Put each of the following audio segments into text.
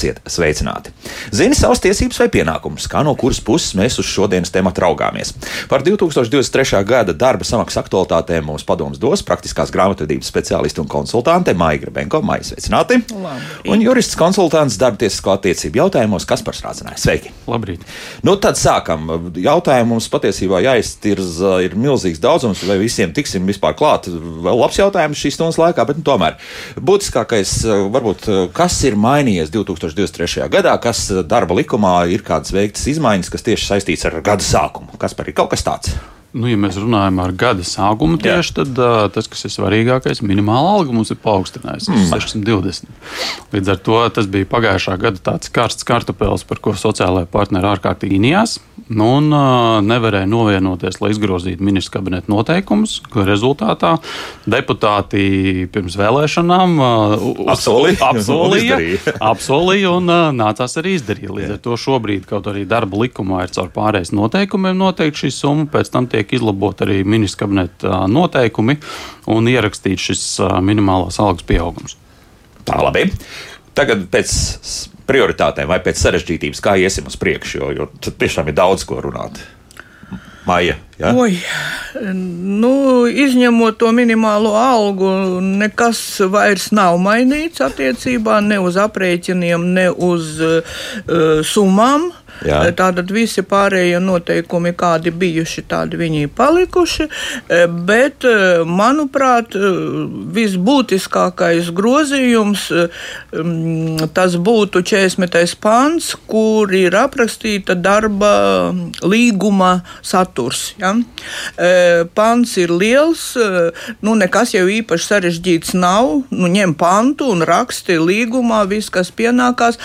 Esiet sveicināti! Zini savas tiesības vai pienākumus, kā no kuras puses mēs uz šodienas tematu raugāmies. Par 2023. gada darba samaksas aktualitātēm mums padoms dos praktiskās grāmatvedības speciālisti un konsultante Maija Grabenko. Maija, sveicināti! Labi. Un jurists konsultants darba tiesisko attiecību jautājumos Kaspars Rācinājs. Sveiki! Labrīt! Nu, tad sākam. Jautājumu mums patiesībā jāiztirza ir milzīgs daudzums, vai visiem tiksim vispār klāt. Vēl labs jautājums šīs stundas laikā, bet nu, tomēr būtiskākais varbūt, kas ir mainījies 2023. 2023. gadā, kas darba likumā ir kādas veiktas izmaiņas, kas tieši saistīts ar gada sākumu. Kas par ir kaut kas tāds? Nu, ja mēs runājam par gada sākumu, tieši, tad uh, tas, kas ir svarīgākais, minimāla alga mums ir paaugstinājusies mm. 620. Līdz ar to tas bija pagājušā gada tāds karsts kartupēlis, par ko sociālajā partneri ārkārtīgi inījās. Nu, un uh, nevarēja novienoties, lai izgrozītu ministru kabineta noteikumus, ko rezultātā deputāti pirms vēlēšanām uh, apsolīja, apsolīja, apsolīja un uh, nācās arī izdarīt. Līdz ar to šobrīd, kaut arī darba likumā ir caur pārējais noteikumiem noteikti šī summa, pēc tam tiek tiek izlabot arī ministra kabineta noteikumi un ierakstīts šis minimālās algas pieaugums. Tā labi. Tagad pēc prioritātēm vai pēc sarežģītības, kā iesim uz priekšu, jo, jo tiešām ir daudz ko runāt. Maija. Ja? Oi, nu, izņemot to minimālo algu, nekas vairs nav mainīts attiecībā ne uz aprēķiniem, ne uz uh, summām. Jā. Tātad visi pārējie noteikumi, kādi bijuši, tādi viņi ir palikuši. Bet, manuprāt, visbūtiskākais grozījums tas būtu 40. pants, kur ir aprakstīta darba līguma saturs. Ja? Pants ir liels, nu nekas jau īpaši sarežģīts nav. Nu, ņem pantu un raksti līgumā, viss, kas pienākās,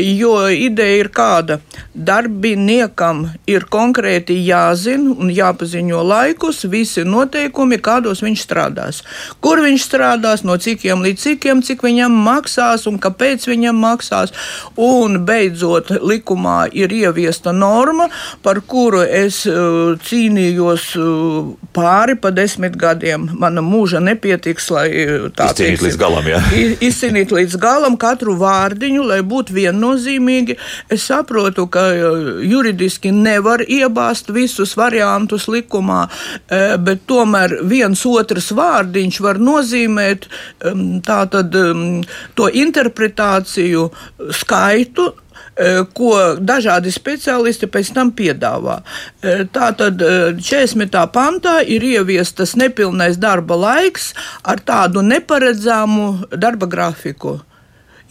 jo ideja ir kāda darbiniekam ir konkrēti jāzina un jāpaziņo laikus, visi noteikumi, kādos viņš strādās. Kur viņš strādās, no cikiem līdz cikiem, cik viņam maksās un kāpēc viņam maksās. Un beidzot, likumā ir ieviesta norma, par kuru es uh, cīnījos uh, pāri pa desmit gadiem. Mana mūža nepietiks, lai uh, tā izcīnītu līdz galam. Ja? Izcīnīt līdz galam katru vārdiņu, lai būtu viennozīmīgi. Es saprotu, ka juridiski nevar iebāzt visus variantus likumā, e, bet tomēr viens otrs vārdiņš var nozīmēt tātad to interpretāciju skaitu, e, ko dažādi speciālisti pēc tam piedāvā. Tātad 40. pantā ir ieviestas nepilnais darba laiks ar tādu neparedzamu darba grafiku.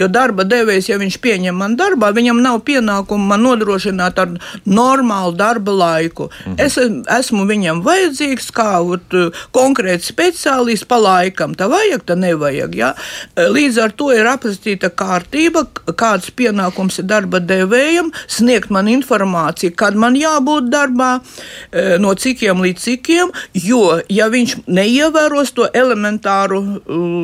Jo darba devējs, ja viņš pieņem man darbā, viņam nav pienākumu man nodrošināt ar normālu darba laiku. Mhm. Es esmu viņam vajadzīgs kā ot, konkrēts speciālists pa laikam. Tā vajag, tā nevajag. Ja? Līdz ar to ir aprakstīta kārtība, kāds pienākums ir darba devējam, sniegt man informāciju, kad man jābūt darbā, e, no cikiem līdz cikiem, jo ja viņš neievēros to elementāru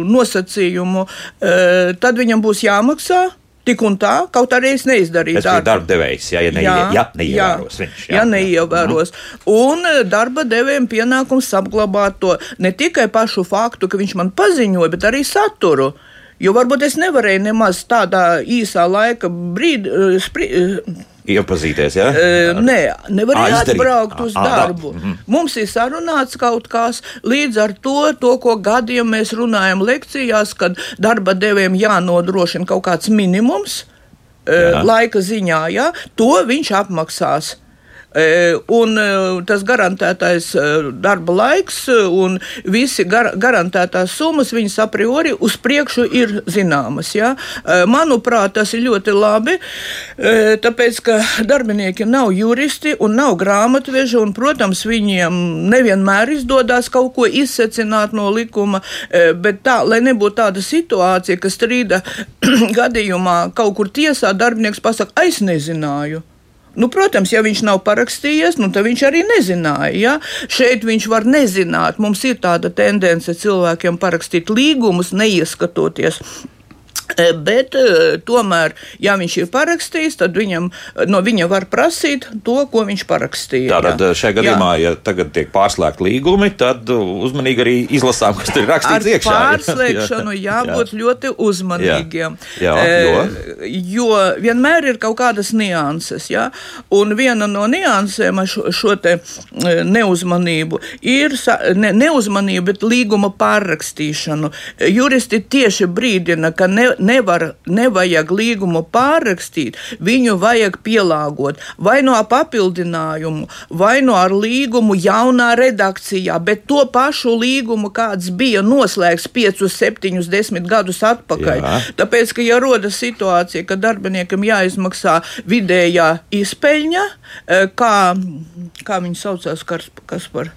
nosacījumu, e, tad viņam būs jāmaksā. Tik un tā, kaut arī es neizdarīju darbu devējs, ja, ja, neie, jā, ja neievēros jā, viņš. Jā, ja neievēros. Jā. Un eh, darba devējiem pienākums apglabāt to ne tikai pašu faktu, ka viņš man paziņoja, bet arī saturu. Jo varbūt es nevarēju nemaz tādā īsā laika brīdī iepazīties. Ja? Uh, nē, nevar atbraukt uz darbu. Mm -hmm. Mums ir sarunāts kaut kas līdz ar to, to ko gadiem mēs runājam lekcijās, kad darba devējiem jānodrošina kaut kāds minimums. Jā. Laika ziņā, ja, to viņš apmaksās. E, un e, tas garantētais e, darba laiks un visi gar, garantētās summas, viņas a priori uz priekšu ir zināmas. Ja? Manuprāt, tas ir ļoti labi, tāpēc, ka darbinieki nav juristi un nav grāmatveži, un, protams, viņiem nevienmēr izdodas kaut ko izsecināt no likuma, bet tā, lai nebūtu tāda situācija, ka strīda gadījumā kaut kur tiesā darbinieks pasaka, es nezināju. Nu, protams, ja viņš nav parakstījies, nu, tad viņš arī nezināja. Ja? Šeit viņš var nezināt. Mums ir tāda tendence cilvēkiem parakstīt līgumus, neieskatoties bet e, tomēr, ja viņš ir parakstījis, tad viņam, no viņa var prasīt to, ko viņš parakstīja. Tātad jā. šajā gadījumā, jā. ja tagad tiek pārslēgti līgumi, tad uzmanīgi arī izlasām, kas tur ir rakstīts Ar iekšā. Pārslēgšanu jā. jābūt jā. ļoti uzmanīgiem. Jā. Jā, jo? E, jo vienmēr ir kaut kādas nianses. Ja? Un viena no niansēm ar šo, šo te neuzmanību ir ne, neuzmanība, bet līguma pārrakstīšanu. Juristi tieši brīdina, ka ne, nevar, nevajag līgumu pārrakstīt, viņu vajag pielāgot vai no papildinājumu, vai no ar līgumu jaunā redakcijā, bet to pašu līgumu, kāds bija noslēgts 5, 7, 10 gadus atpakaļ. Jā. Tāpēc, ka ja rodas situācija, ka darbiniekam jāizmaksā vidējā izpeļņa, eh, kā, kā viņi saucās, kas, kas par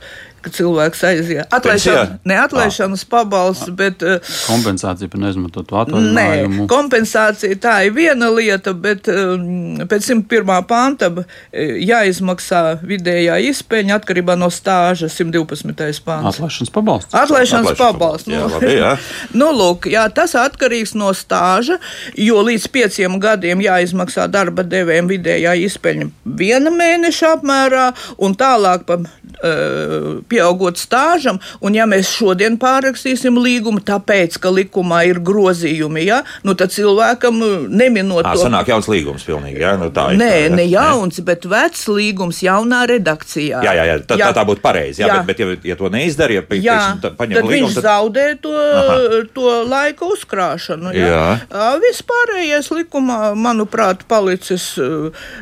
ka cilvēks aiziet. Atlaišana, ne atlaišanas pabalsts, bet. Eh, kompensācija par neizmantotu atvaļinājumu. Nē, kompensācija tā ir viena lieta, bet um, pēc 101. panta eh, jāizmaksā vidējā izpēņa atkarībā no stāža 112. pants. Atlaišanas pabalsts. Atlaišanas pabalsts. Jā, labi, jā. nu, lūk, jā, tas atkarīgs no stāža, jo līdz pieciem gadiem jāizmaksā darba devējiem vidējā izpēņa viena mēneša apmērā un tālāk pa uh, pieaugot stāžam, un ja mēs šodien pārrakstīsim līgumu, tāpēc, ka likumā ir grozījumi, ja, nu tad cilvēkam uh, neminot to. Sanāk jauns līgums pilnīgi, ja? Nu, tā ir. Nē, tā, ne jauns, ne? bet vecs līgums jaunā redakcijā. Jā, jā, jā tā, jā. tā, tā būtu pareizi, jā, jā. Bet, bet ja, ja to neizdara, ja, jā, teiksim, paņem tad līgumu, viņš tad... zaudē to, Aha. to laika uzkrāšanu. Ja? Jā. Vispārējais likumā, manuprāt, palicis,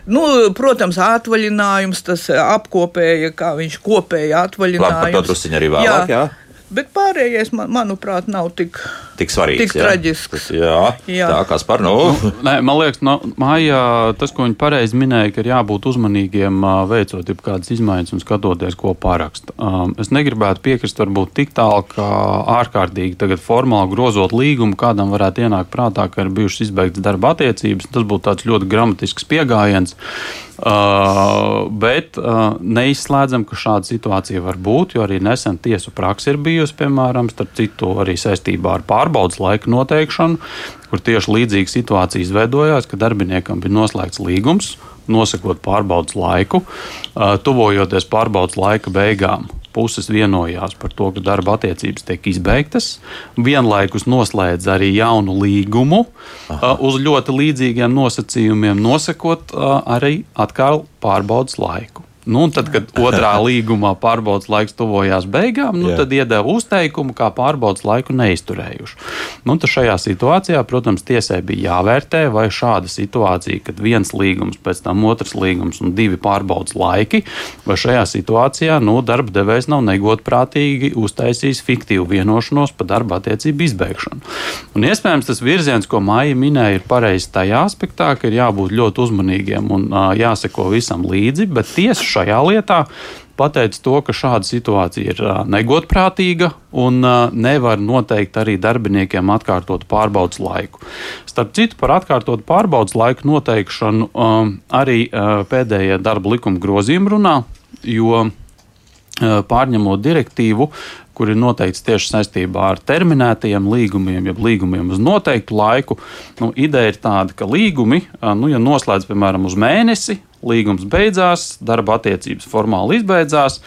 nu, protams, atvaļinājums, tas apkopēja, kā viņš kopēja atvaļinājums Labi, par to drusciņu arī vēlāk. Jā. jā. Bet pārējais, man, manuprāt, nav tik, tik svarīgs. Tik jā. traģisks. Jā, jā. tā kā par nu. nu. Nē, man liekas, no, mājā tas, ko viņi pareizi minēja, ka ir jābūt uzmanīgiem veicot kādas izmaiņas un skatoties, ko parakst. Um, es negribētu piekrist varbūt tik tālu, ka ārkārtīgi tagad formāli grozot līgumu, kādam varētu ienākt prātā, ka ir bijušas izbeigtas darba attiecības. Tas būtu tāds ļoti gramatisks pieejams. Uh, bet uh, neizslēdzam, ka šāda situācija var būt, jo arī nesen tiesu praksa ir bijusi, piemēram, starp citu, arī saistībā ar pārbaudas laika noteikšanu, kur tieši līdzīga situācija izveidojās, ka darbiniekam bija noslēgts līgums, nosakot pārbaudas laiku, uh, tuvojoties pārbaudas laika beigām puses vienojās par to, ka darba attiecības tiek izbeigtas, vienlaikus noslēdz arī jaunu līgumu Aha. uz ļoti līdzīgiem nosacījumiem, nosakot arī atkal pārbaudas laiku. Nu, tad, kad otrā līgumā pārbaudas laiks tuvojās beigām, nu, tad iedeva uzteikumu, kā pārbaudas laiku neizturējuši. Nu, šajā situācijā, protams, tiesai bija jāvērtē, vai šāda situācija, kad viens līgums, pēc tam otrs līgums un divi pārbaudas laiki, vai šajā situācijā nu, darba devējs nav negodprātīgi uztaisījis fiktīvu vienošanos par darba attiecību izbeigšanu. Un, iespējams, tas virziens, ko Maija minēja, ir pareizs tajā aspektā, ka ir jābūt ļoti uzmanīgiem un uh, jāseko visam līdzi, bet tiesa šajā lietā pateica to, ka šāda situācija ir negodprātīga un nevar noteikt arī darbiniekiem atkārtot pārbaudas laiku. Starp citu, par atkārtotu pārbaudas laiku noteikšanu arī pēdējie darba likuma grozījumi runā, jo pārņemot direktīvu, kur ir noteikts tieši saistībā ar terminētajiem līgumiem, jeb līgumiem uz noteiktu laiku. Nu, ideja ir tāda, ka līgumi, nu, ja noslēdz piemēram uz mēnesi, līgums beidzās, darba attiecības formāli izbeidzās,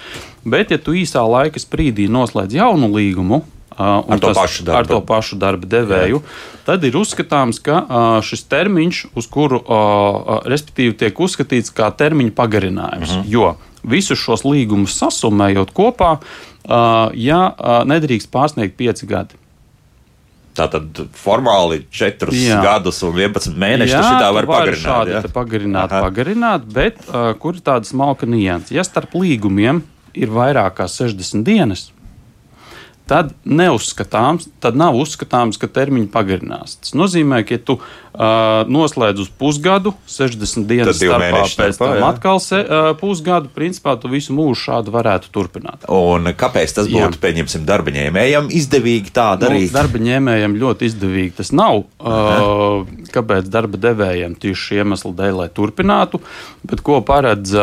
bet, ja tu īsā laika sprīdī noslēdz jaunu līgumu, Uh, ar, to tas, ar to pašu darba devēju. Jā. Tad ir uzskatāms, ka uh, šis termiņš, uz kuru uh, respektīvi tiek uzskatīts kā termiņa pagarinājums, uh mhm. -huh. jo visus šos līgumus sasumējot kopā, ja nedrīkst pārsniegt pieci gadi. Tātad formāli 4 jā. gadus un 11 mēnešus jā, šitā var pagarināt. Šādi ja? pagarināt, Aha. pagarināt, bet uh, kur ir tāda smalka nianses? Ja starp līgumiem ir vairāk kā 60 dienas, tad neuzskatāms, tad nav uzskatāms, ka termiņi pagarinās. Tas nozīmē, ka, ja tu uh, noslēdz uz pusgadu, 60 dienas starpā, pēc tam jā. atkal se, uh, pusgadu, principā tu visu mūžu šādu varētu turpināt. Un kāpēc tas būtu, jā. pieņemsim, darba ņēmējam izdevīgi tā nu, darīt? Nu, darba ņēmējam ļoti izdevīgi tas nav. Uh, kāpēc darba devējiem tieši šī iemesla dēļ, lai turpinātu. Bet ko paredz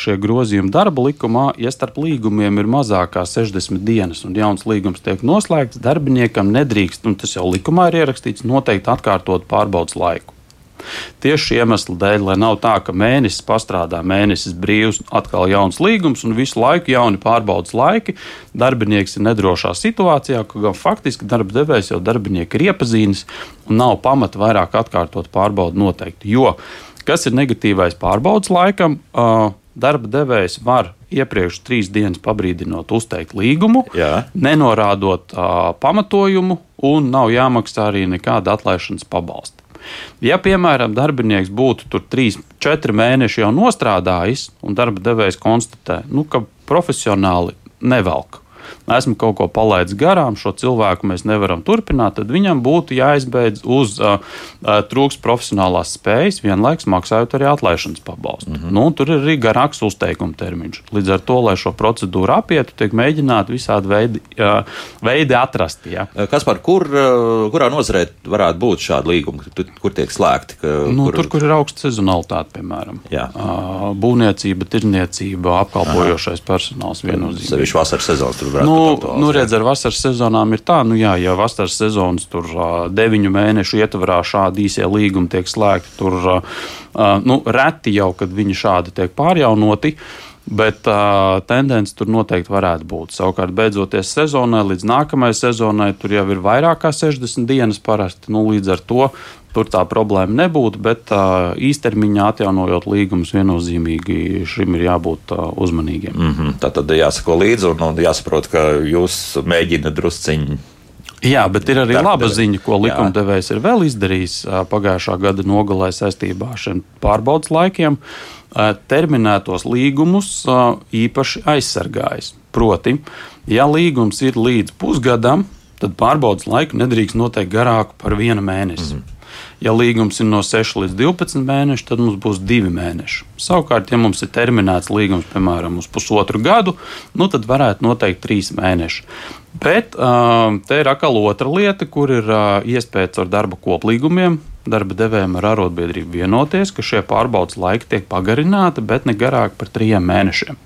šie grozījumi darba likumā, ja starp līgumiem ir mazākā 60 dienas un jauns līgums tiek noslēgts, darbiniekam nedrīkst, un tas jau likumā ir ierakstīts, noteikti atkārtot pārbaudas laiku. Tieši iemesla dēļ, lai nav tā, ka mēnesis pastrādā, mēnesis brīvs, atkal jauns līgums un visu laiku jauni pārbaudas laiki. Darbinieks ir nedrošā situācijā, ka gan faktiski darba devējs jau darbinieku ir iepazīstināts un nav pamata vairāk atkārtot pārbaudu noteikti. Jo kas ir negatīvais pārbaudas laikam? Uh, darba devējs var iepriekš trīs dienas pabrīdinot, uzteikt līgumu, Jā. nenorādot uh, pamatojumu, un nav jāmaksā arī nekāda atlaišanas pabalsta. Ja, piemēram, darbinieks būtu tur 3, 4 mēneši jau nostrādājis, un darba devējs konstatē, nu, ka profesionāli nevelk esmu kaut ko palaidis garām, šo cilvēku mēs nevaram turpināt, tad viņam būtu jāizbeidz uz uh, uh, trūks profesionālās spējas, vienlaikus maksājot arī atlaišanas pabalstu. Mm -hmm. nu, tur ir arī garāks uzteikuma termiņš. Līdz ar to, lai šo procedūru apietu, tiek mēģināti visādi veidi, uh, veidi atrast. Ja. Kas par kur, kurā nozarē varētu būt šādi līgumi, kur tiek slēgti? Ka, nu, kur... Tur, kur ir augsta sezonalitāte, piemēram, uh, būvniecība, tirniecība, apkalpojošais Aha. personāls viennozīmīgi. Sevišķi vasaras sezonas tur varētu nu, būt. Nu, redz, ar vasaras sezonām ir tā, nu jā, ja vasaras sezonas tur deviņu mēnešu ietvarā šādi īsie līgumi tiek slēgti, tur nu, reti jau, kad viņi šādi tiek pārjaunoti. Bet uh, tendence tur noteikti varētu būt. Savukārt, beidzoties sezonai, līdz nākamajai sezonai, tur jau ir vairāk kā 60 dienas parasti. Nu, līdz ar to tur tā problēma nebūtu, bet uh, īstermiņā atjaunojot līgumus, viennozīmīgi šim ir jābūt uh, uzmanīgiem. Mm -hmm. Tā tad jāsako līdzi un, un jāsaprot, ka jūs mēģināt drusciņi. Jā, bet ir arī laba ziņa, ko likumdevējs ir vēl izdarījis pagājušā gada nogalē saistībā ar šiem pārbaudas laikiem. Terminētos līgumus īpaši aizsargājis. Proti, ja līgums ir līdz pusgadam, tad pārbaudas laiku nedrīkst noteikt garāku par vienu mēnesi. Mm -hmm. Ja līgums ir no 6 līdz 12 mēneši, tad mums būs 2 mēneši. Savukārt, ja mums ir terminēts līgums, piemēram, uz pusotru gadu, nu, tad varētu noteikt 3 mēneši. Bet uh, te ir atkal otra lieta, kur ir uh, iespējas ar darba koplīgumiem. Darba devējiem ar arotbiedrību vienoties, ka šie pārbaudas laiki tiek pagarināti, bet ne garāk par trim mēnešiem.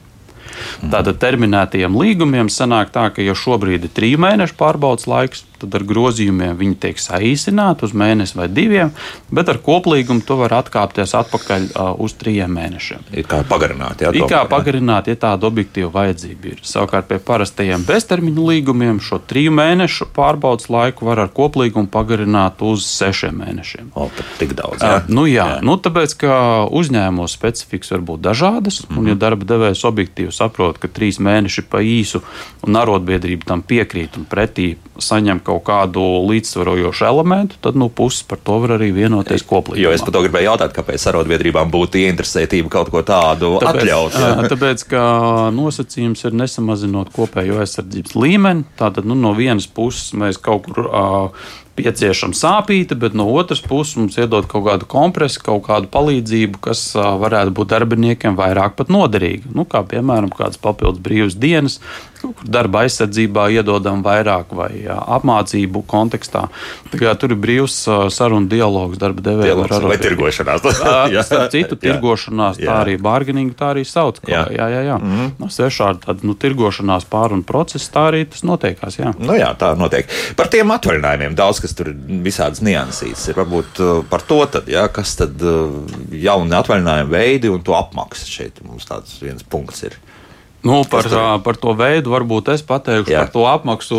Tātad terminētajiem līgumiem sanāk tā, ka ja šobrīd ir trīs mēnešu pārbaudas laiks, tad ar grozījumiem viņi tiek saīsināti uz mēnesi vai diviem, bet ar koplīgumu to var atkāpties atpakaļ uh, uz trijiem mēnešiem. Ir kā pagarināt, jā, Ir kā pagarināt, ja tāda objektīva vajadzība ir. Savukārt pie parastajiem beztermiņu līgumiem šo triju mēnešu pārbaudas laiku var ar koplīgumu pagarināt uz sešiem mēnešiem. O, tik daudz. Jā, uh, nu, jā, jā. Nu, tāpēc, ka uzņēmuma specifikas var būt dažādas, mm -hmm. un ja mhm. darba devējs objektīvi saprot, ka trīs mēneši pa īsu un arotbiedrība tam piekrīt un pretī saņem kaut kādu līdzsvarojošu elementu, tad nu, puses par to var arī vienoties koplīgi. Jo es par to gribēju jautāt, kāpēc arotbiedrībām būtu ieinteresētība kaut ko tādu tāpēc, atļaut. Jā. Tāpēc, ka nosacījums ir nesamazinot kopējo aizsardzības līmeni. Tātad nu, no vienas puses mēs kaut kur uh, pieciešama sāpīta, bet no otras puses mums iedod kaut kādu kompresu, kaut kādu palīdzību, kas varētu būt darbiniekiem vairāk pat noderīga. Nu, kā piemēram, kādas papildus brīvas dienas, darba aizsardzībā iedodam vairāk vai jā, apmācību kontekstā. Tur ir brīvs sarunu dialogs darba devējiem ar arotbiedrību. Vai tirgošanās? Starp citu, tirgošanās, tā arī bārginīga, tā arī sauc. Jā, jā, jā. jā. Mm -hmm. no svešādi tāda nu, tirgošanās pārunu procesa, tā arī tas notiekās. Jā. Nu jā, tā notiek. Par tiem atvaļinājumiem daudz, kas tur ir visādas niansītas. Ir varbūt par to, tad, jā, kas tad jauni atvaļinājumu veidi un to apmaksa šeit mums tāds viens punkts ir. Nu, par, par to veidu varbūt es pateikšu, Jā. par to apmaksu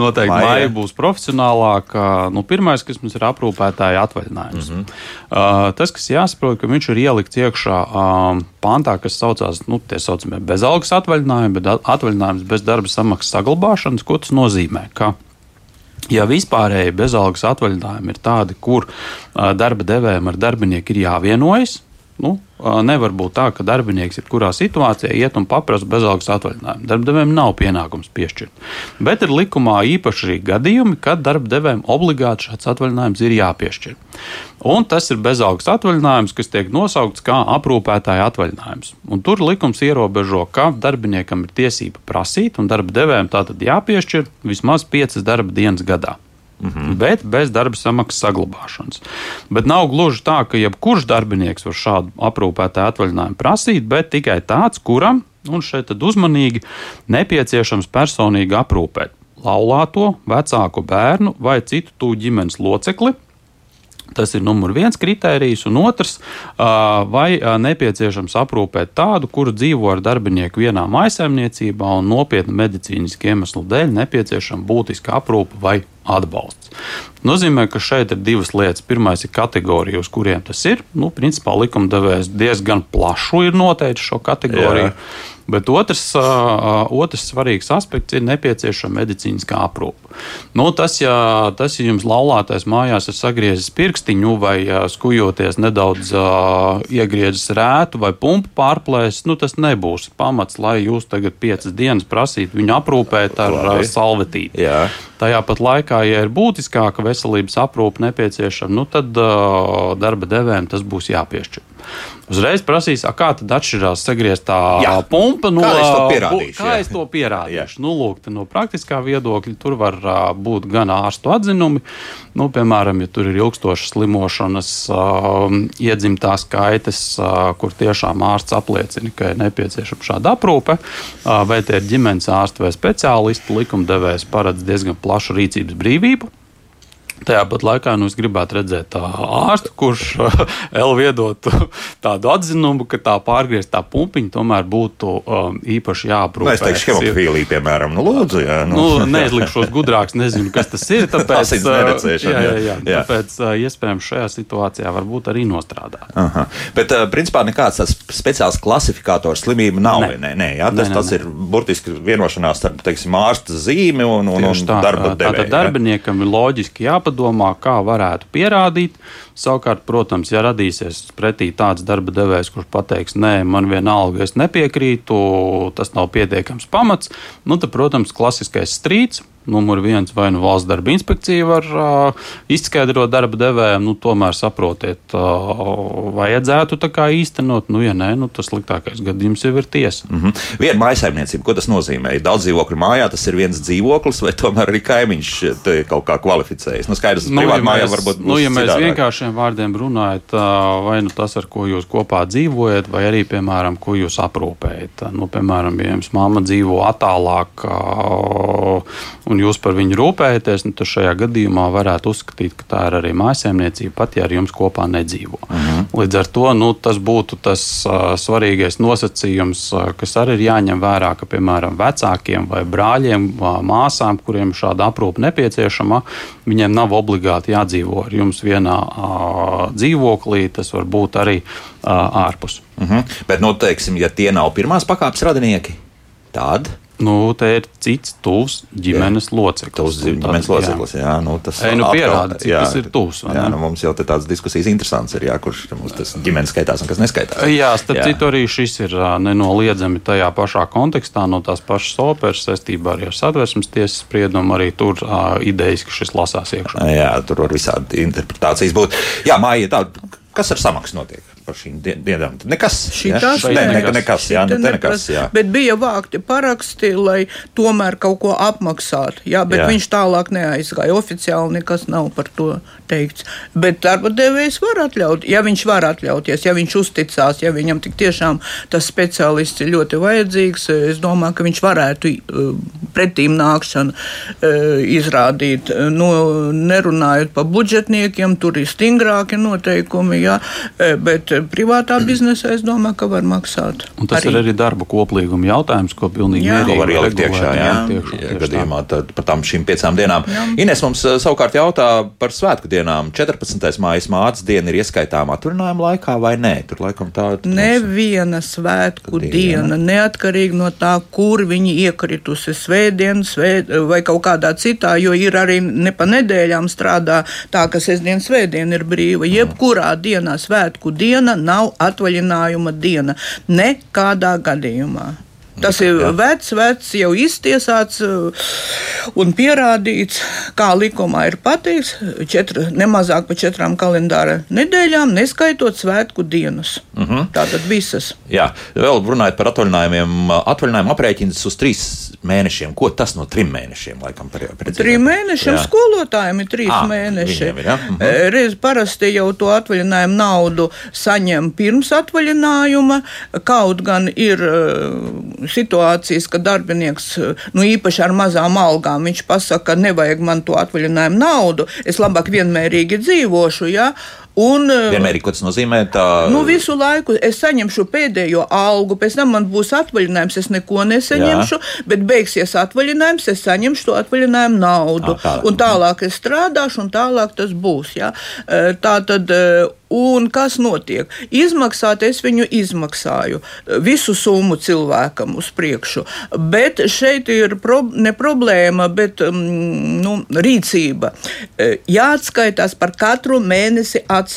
noteikti maija, maija būs profesionālāka. Nu, pirmais, kas mums ir aprūpētāja atvaļinājums. Mm -hmm. uh, tas, kas jāsaprot, ka viņš ir ielikts iekšā uh, pantā, kas saucās nu, tie saucamie bezalgas atvaļinājumi, bet atvaļinājums bez darba samaksas saglabāšanas. Ko tas nozīmē? Ka, Ja vispārēji bezalgas atvaļinājumi ir tādi, kur darba devējiem ar darbinieku ir jāvienojas, nu, Nevar būt tā, ka darbinieks jebkurā situācijā iet un paprasa bezalgas atvaļinājumu. Darbdevējiem nav pienākums piešķirt. Bet ir likumā īpaši arī gadījumi, kad darbdevējiem obligāti šāds atvaļinājums ir jāpiešķir. Un tas ir bezalgas atvaļinājums, kas tiek nosaukts kā aprūpētāja atvaļinājums. Un tur likums ierobežo, ka darbiniekam ir tiesība prasīt, un darba devējiem tātad jāpiešķir vismaz piecas darba dienas gadā. -hmm. bet bez darba samaksas saglabāšanas. Bet nav gluži tā, ka jebkurš darbinieks var šādu aprūpētāju atvaļinājumu prasīt, bet tikai tāds, kuram, un šeit uzmanīgi, nepieciešams personīgi aprūpēt laulāto, vecāku bērnu vai citu tuvu ģimenes locekli Tas ir numurs viens kritērijs, un otrs, vai nepieciešams aprūpēt tādu, kuru dzīvo ar darbinieku vienā maisaimniecībā un nopietnu medicīnisku iemeslu dēļ nepieciešama būtiska aprūpe vai atbalsts. Nozīmē, ka šeit ir divas lietas. Pirmais ir kategorija, uz kuriem tas ir. Nu, principā likumdevējs diezgan plašu ir noteicis šo kategoriju. Jā. Bet otrs, uh, otrs svarīgs aspekts ir nepieciešama medicīniskā aprūpe. Nu, tas, ja, tas, ja jums laulātais mājās ir sagriezis pirkstiņu vai uh, skujoties nedaudz uh, iegriezis rētu vai pumpu pārplēsis, nu, tas nebūs pamats, lai jūs tagad piecas dienas prasītu viņu aprūpēt ar uh, salvetīti. Jā. Tajā pat laikā, ja ir būtiskāka veselības aprūpe nepieciešama, nu, tad uh, darba devējiem tas būs jāpiešķir. Uzreiz prasīs, kā tad atšķirās sagrieztā jā. pumpa no pierādīšu. Kā es to pierādīšu? Nu, lūk, no praktiskā viedokļa tur var būt gan ārstu atzinumi, nu, piemēram, ja tur ir ilgstošas slimošanas, uh, iedzimtās kaitas, uh, kur tiešām ārsts apliecina, ka ir nepieciešama šāda aprūpe, uh, vai tie ir ģimenes ārsti vai speciālisti, likumdevējs paredz diezgan plašu rīcības brīvību. Tajā pat laikā nu, es gribētu redzēt ārstu, kurš vēl iedotu tādu atzinumu, ka tā pārgrieztā pumpiņa tomēr būtu um, īpaši jāaprūpē. Nu, es teikšu, hemofīlija, piemēram, nu, lūdzu, jā. Nu, nu neizlikšos gudrāks, nezinu, kas tas ir. Tāpēc, uh, jā, jā, jā, jā. tāpēc uh, iespējams šajā situācijā varbūt arī nostrādāt. Aha. Bet, uh, principā, nekāds tāds speciāls klasifikators slimību nav. Nē, nē, nē, jā, tas, nē, nē, tas ir burtiski vienošanās starp, teiksim, ārsta zīmi un, un, un tā, darba devēju. Tātad darbiniekam ir loģiski jāpadomā jāpadomā, kā varētu pierādīt. Savukārt, protams, ja radīsies pretī tāds darba devējs, kurš pateiks, nē, man vienalga, es nepiekrītu, tas nav pietiekams pamats, nu, tad, protams, klasiskais strīds numur viens, vai nu valsts darba inspekcija var uh, izskaidrot darba devējiem, nu, tomēr saprotiet, uh, vajadzētu tā kā īstenot. Nu, ja nē, nu, tas sliktākais gadījums jau ir tiesa. Mm -hmm. Viena maisaimniecība, ko tas nozīmē? Daudz dzīvokļu mājā tas ir viens dzīvoklis, vai tomēr arī kaimiņš kaut kā kvalificējas? Nu, skaidrs, nu, ja mēs, varbūt nu, ja mēs citādāk. Vienkāršiem vārdiem runājam, vai nu tas, ar ko jūs kopā dzīvojat, vai arī, piemēram, ko jūs aprūpējat. Nu, piemēram, ja jums mamma dzīvo attālāk un jūs par viņu rūpējaties, nu, tad šajā gadījumā varētu uzskatīt, ka tā ir arī mājsaimniecība, pat ja ar jums kopā nedzīvo. Mhm. -huh. Līdz ar to nu, tas būtu tas uh, svarīgais nosacījums, uh, kas arī ir jāņem vērā, ka piemēram vecākiem vai brāļiem, uh, māsām, kuriem šāda aprūpe nepieciešama, viņiem nav obligāti jādzīvo ar jums vienā uh, dzīvoklī. Tas var būt arī uh, ārpus. Mhm. -huh. Bet, nu, teiksim, ja tie nav pirmās pakāpes radinieki, tad Nu, te ir cits tuvs ģimenes jā. loceklis. Tuvs ģimenes tad, loceklis, jā. jā nu, tas Ei, nu, pierāda, cik jā, tas ir tuvs. Jā, nu, mums jau tādas diskusijas interesants ir, jā, kurš mums tas ģimenes skaitās un kas neskaitās. Jā, starp citu arī šis ir nenoliedzami tajā pašā kontekstā no tās pašas operas saistībā arī ar satversmes tiesas spriedumu. Arī tur uh, idejas, ka šis lasās iekšā. Jā, tur var visādi interpretācijas būt. Jā, māja tā, kas ar samaksu notiek? Par šīm dienām. Nekas. Šitās, ja? ne, nekas, nekas, jā, ne, nekas, nekas, jā. Bet bija vākti paraksti, lai tomēr kaut ko apmaksātu. Jā, bet jā. viņš tālāk neaizgāja. Oficiāli nekas nav par to teikts. Bet darba devējs var atļaut, ja viņš var atļauties, ja viņš uzticās, ja viņam tik tiešām tas speciālists ir ļoti vajadzīgs. Es domāju, ka viņš varētu uh, pretīm nākšanu uh, izrādīt. Nu, nerunājot par budžetniekiem, tur ir stingrāki noteikumi, jā, uh, bet privātā biznesā es domāju, ka var maksāt. Un tas arī. ir arī darba koplīguma jautājums, ko pilnīgi jā. mierīgi var ielikt iekšā. Jā, jā. Tiekšā, gadījumā tad par tām šīm piecām dienām. Jā. Ines mums uh, savukārt jautā par svētku dienām. 14. mājas mācas diena ir ieskaitāma atvaļinājuma laikā vai nē? Tur laikam tā ir. Neviena svētku diena, diena, neatkarīgi no tā, kur viņi iekritusi svētdien svēt, vai kaut kādā citā, jo ir arī ne pa nedēļām strādā tā, ka sestdien svētdien ir brīva. Jebkurā dienā svētku diena diena nav atvaļinājuma diena. Nekādā gadījumā. Tas ir vecs, vecs, jau iztiesāts uh, un pierādīts, kā likumā ir pateikts, četri, nemazāk par četrām kalendāra nedēļām, neskaitot svētku dienas. Uh Mhm. -huh. Tātad visas. Jā, vēl runājot par atvaļinājumiem, atvaļinājumu aprēķins uz trīs mēnešiem. Ko tas no trim mēnešiem laikam precīzāk? Trim mēnešiem Jā. skolotājiem ir trīs Ā, mēneši. ir, ja? Mhm. E, Reiz parasti jau to atvaļinājumu naudu saņem pirms atvaļinājuma, kaut gan ir e, situācijas, ka darbinieks, nu īpaši ar mazām algām, viņš pasaka, ka nevajag man to atvaļinājumu naudu, es labāk vienmērīgi dzīvošu, ja, un e, Vienmērīgi, ko tas nozīmē? Tā... Nu, visu laiku es saņemšu pēdējo algu, pēc tam man būs atvaļinājums, es neko nesaņemšu, Jā. bet beigsies atvaļinājums, es saņemšu to atvaļinājumu naudu. Ā, tālāk. Un tālāk es strādāšu, un tālāk tas būs. Ja? E, Tā tad. e, Un kas notiek? Izmaksāt es viņu izmaksāju, visu summu cilvēkam uz priekšu. Bet šeit ir pro, ne problēma, bet mm, nu, rīcība. Jāatskaitās par katru mēnesi atsevišķi.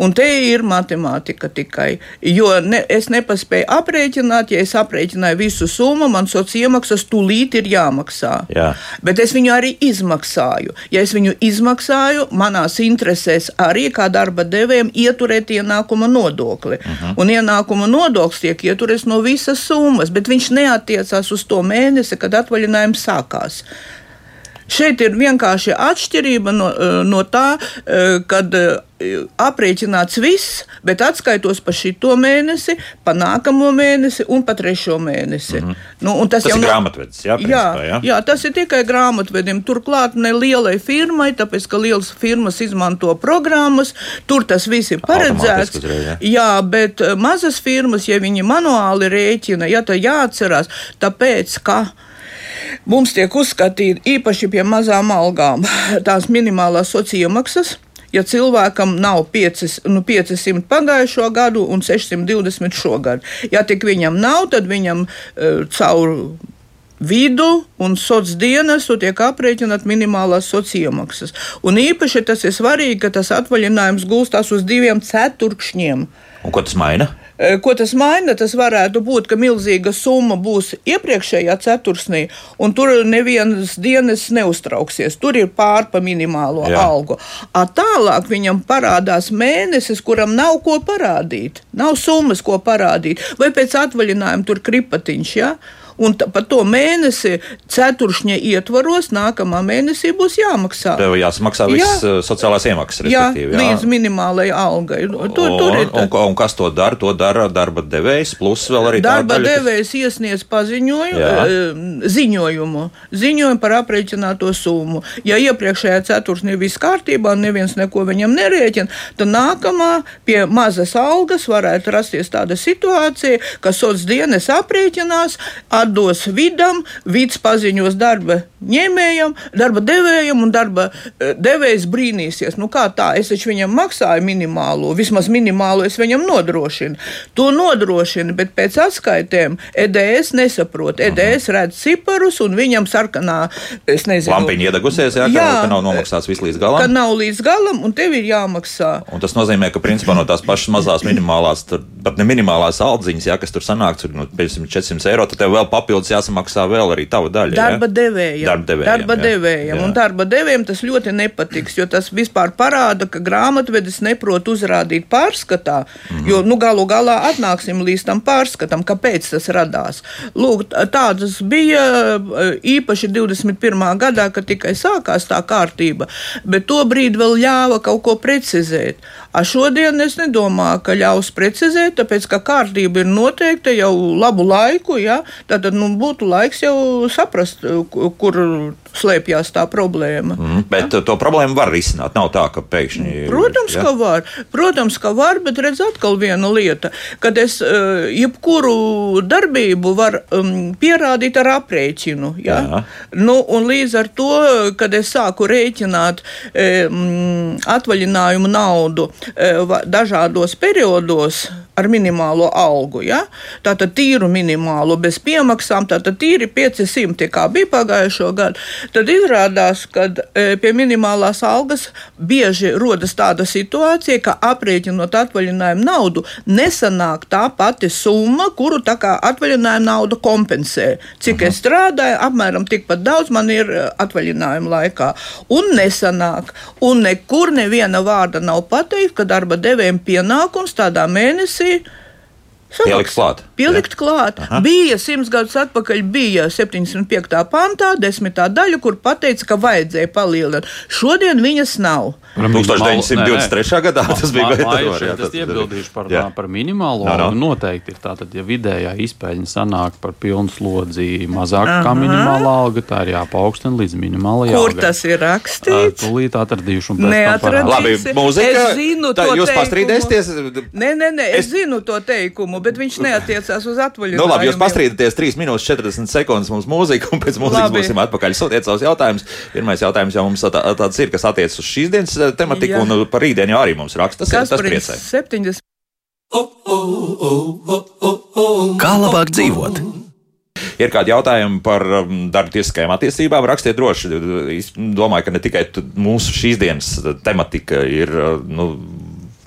Un te ir matemātika tikai. Jo ne, es nepaspēju aprēķināt, ja es aprēķināju visu summu, man sociālās iemaksas tūlīt ir jāmaksā. Jā. Bet es viņu arī izmaksāju. Ja es viņu izmaksāju, manās interesēs arī kā darba devējiem ieturēt ienākuma nodokli. Uh -huh. Un ienākuma nodoklis tiek ieturēts no visas summas, bet viņš neatiecās uz to mēnesi, kad atvaļinājums sākās. Šeit ir vienkārši atšķirība no, eh, no tā, eh, kad eh, aprēķināts viss, bet atskaitos par šito mēnesi, pa nākamo mēnesi un pa trešo mēnesi. Mm -hmm. nu, tas Tas jau ir grāmatvedis, jā, Jā, principā, jā? jā, tas ir tikai grāmatvedim. Turklāt ne lielai firmai, tāpēc ka lielas firmas izmanto programmas, tur tas viss ir paredzēts. Uzreiz, jā. Jā, bet mazas firmas, ja viņi manuāli rēķina, ja tad jāatcerās, tāpēc ka. Mums tiek uzskatīti īpaši pie mazām algām tās minimālās sociālās iemaksas. Ja cilvēkam nav 5, nu 500 pagājušo gadu un 620 šogad, ja tik viņam nav, tad viņam uh, caur vidu un sociālās dienas tiek aprēķināta minimālās sociālās iemaksas. Un īpaši tas ir svarīgi, ka tas atvaļinājums gulstās uz diviem ceturkšņiem. Un ko tas maina? E, Ko tas maina? Tas varētu būt, ka milzīga summa būs iepriekšējā ceturksnī, un tur nevienas dienas neuztrauksies. Tur ir pārpa minimālo Jā. Jā. algu. A tālāk viņam parādās mēnesis, kuram nav ko parādīt. Nav summas, ko parādīt. Vai pēc atvaļinājuma tur kripatiņš. Ja? Un ta- par to mēnesi ceturkšņa ietvaros nākamā mēnesī būs jāmaksā. Tev jāsamaksā viss Jā. uh, sociālās iemaksas, Jā, respektīvi. līdz minimālajai algai. Tur, tur un, ir un, un kas to dara? To dara darba devējs, plus vēl arī Darba tā daļa, kas- devējs iesniedz paziņojumu, Jā. eh, ziņojumu, ziņojumu par aprēķināto summu. Ja iepriekšējā ceturksnī viss kārtībā, un neviens neko viņam nerēķina, tad nākamā pie mazas algas varētu rasties tāda situācija, ka sociālās dienas aprēķinās, atdos vidam, vids paziņos darba ņēmējam, darba devējam, un darba eh, devējs brīnīsies. Nu, kā tā? Es taču viņam maksāju minimālo, vismaz minimālo es viņam nodrošinu. To nodrošina, bet pēc atskaitēm EDS nesaprot. EDS redz ciparus, un viņam sarkanā, es nezinu, Lampiņa iedegusies, jā, Jā. ka, ka nav nomaksāts viss līdz ka galam. nav līdz galam, un tev ir jāmaksā. Un tas nozīmē, ka principā no tās pašas mazās minimālās, tur, pat ne minimālās aldziņas, jā, kas tur sanāk, tur nu, 500, 400 eiro, tad tev vēl papildus jāsamaksā vēl arī tava daļa. Darba jā? devējiem. Darba devējiem, darba devējiem. Jā. Un darba devējiem tas ļoti nepatiks, jo tas vispār parāda, ka grāmatvedis neprot uzrādīt pārskatā. Mm. -hmm. Jo nu, galu galā atnāksim līdz tam pārskatam, kāpēc tas radās. Lūk, tādas bija e, īpaši 21. gadā, kad tikai sākās tā kārtība, bet to brīdi vēl ļāva kaut ko precizēt. A šodien es nedomāju, ka ļaus precizēt, tāpēc ka kārtība ir noteikta jau labu laiku. Ja? Tad nu, būtu laiks jau saprast, ku- kur slēpjas tā problēma. Mm, bet uh, to problēmu var risināt. Nav tā, ka pēkšņi. Protams, jā? ka var. Protams, ka var, bet redz atkal viena lieta, kad es uh, jebkuru darbību var um, pierādīt ar aprēķinu. Ja? Jā. Nu, un līdz ar to, kad es sāku rēķināt um, atvaļinājumu naudu va- dažādos periodos ar minimālo algu, ja? tātad tīru minimālo bez piemaksām, tātad tīri 500, kā bija pagājušo gadu, tad izrādās, ka e, pie minimālās algas bieži rodas tāda situācija, ka aprēķinot atvaļinājumu naudu, nesanāk tā pati summa, kuru atvaļinājuma nauda kompensē. Cik -huh. es strādāju, apmēram tikpat daudz man ir e, atvaļinājuma laikā. Un nesanāk. Un nekur neviena vārda nav pateikt, ka darba devējiem pienākums tādā mēnesī see Pielikt klāt. Pielikt klāt. Aha. Bija simts gadus atpakaļ, bija 75. pantā, desmitā daļa, kur pateica, ka vajadzēja palielināt. Šodien viņas nav. 1923. gadā tas bija grūti. Es iebildīšu par, jā. par minimālo no, no. noteikti ir tātad, ja vidējā izpēļņa sanāk par pilnu slodzi mazāk Aha. kā minimālā alga, tā ir jāpaukstina līdz minimālajai algai. Kur tas ir rakstīts? Tūlīt atradīšu Labi, mūzika. Es zinu tā, to jūs pastrīdēsieties? Nē, nē, nē, es, es zinu to teikumu, bet viņš neatiecās uz atvaļinājumu. Nu, labi, jūs pastrīdaties 3 minūtes 40 sekundes mums mūzika, un pēc mūzikas labi. būsim atpakaļ. Sūtiet savus jautājumus. Pirmais jautājums jau mums tā, tāds ir, kas attiecas uz šīs dienas tematiku, Jā. un par rītdienu arī mums raksta. Tas, tas priecē. 70. Kā labāk dzīvot? Ir kādi jautājumi par um, darba tiesiskajām attiecībām, rakstiet droši. Es domāju, ka ne tikai mūsu šīs dienas tematika ir. Uh, nu,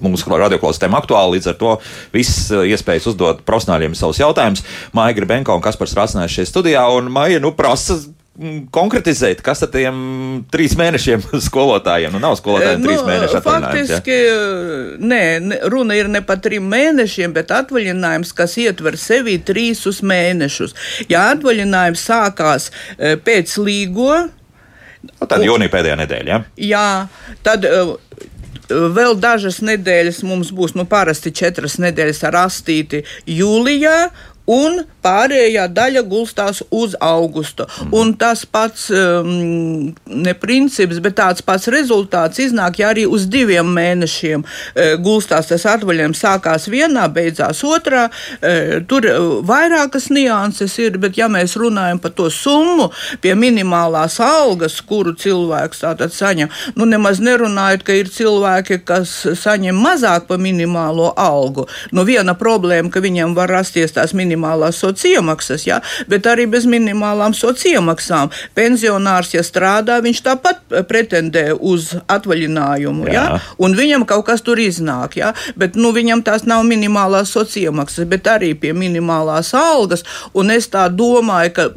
Mūsu radioklausītājiem aktuāli, līdz ar to viss uh, iespējas uzdot profesionāļiem savus jautājumus. Maija Gribenko un Kaspars Rasnēs šeit studijā, un Maija nu, prasa konkretizēt, kas ar tiem trīs mēnešiem skolotājiem? Nu, nav skolotājiem nu, trīs mēneši atvaļinājums. Faktiski, ja? nē, runa ir ne par trim mēnešiem, bet atvaļinājums, kas ietver sevi trīsus mēnešus. Ja atvaļinājums sākās pēc līgo, nu, tad jūnija pēdējā nedēļa. Ja? Jā, tad. E, vēl dažas nedēļas mums būs, nu, parasti četras nedēļas ar astīti jūlijā, un pārējā daļa gulstās uz augustu. Mm. Un tas pats, um, ne princips, bet tāds pats rezultāts iznāk, ja arī uz diviem mēnešiem uh, gulstās tas atvaļinājums, sākās vienā, beidzās otrā. Uh, tur uh, vairākas nianses ir, bet ja mēs runājam par to summu pie minimālās algas, kuru cilvēks tātad saņem, nu nemaz nerunājot, ka ir cilvēki, kas saņem mazāk par minimālo algu. Nu viena problēma, ka viņiem var rasties tās minimālās minimālās sociālās iemaksas, ja? bet arī bez minimālām sociālām iemaksām. Pensionārs, ja strādā, viņš tāpat pretendē uz atvaļinājumu, ja? un viņam kaut kas tur iznāk. Ja? Bet nu, viņam tās nav minimālās sociālās iemaksas, bet arī pie minimālās algas. Un es tā domāju, ka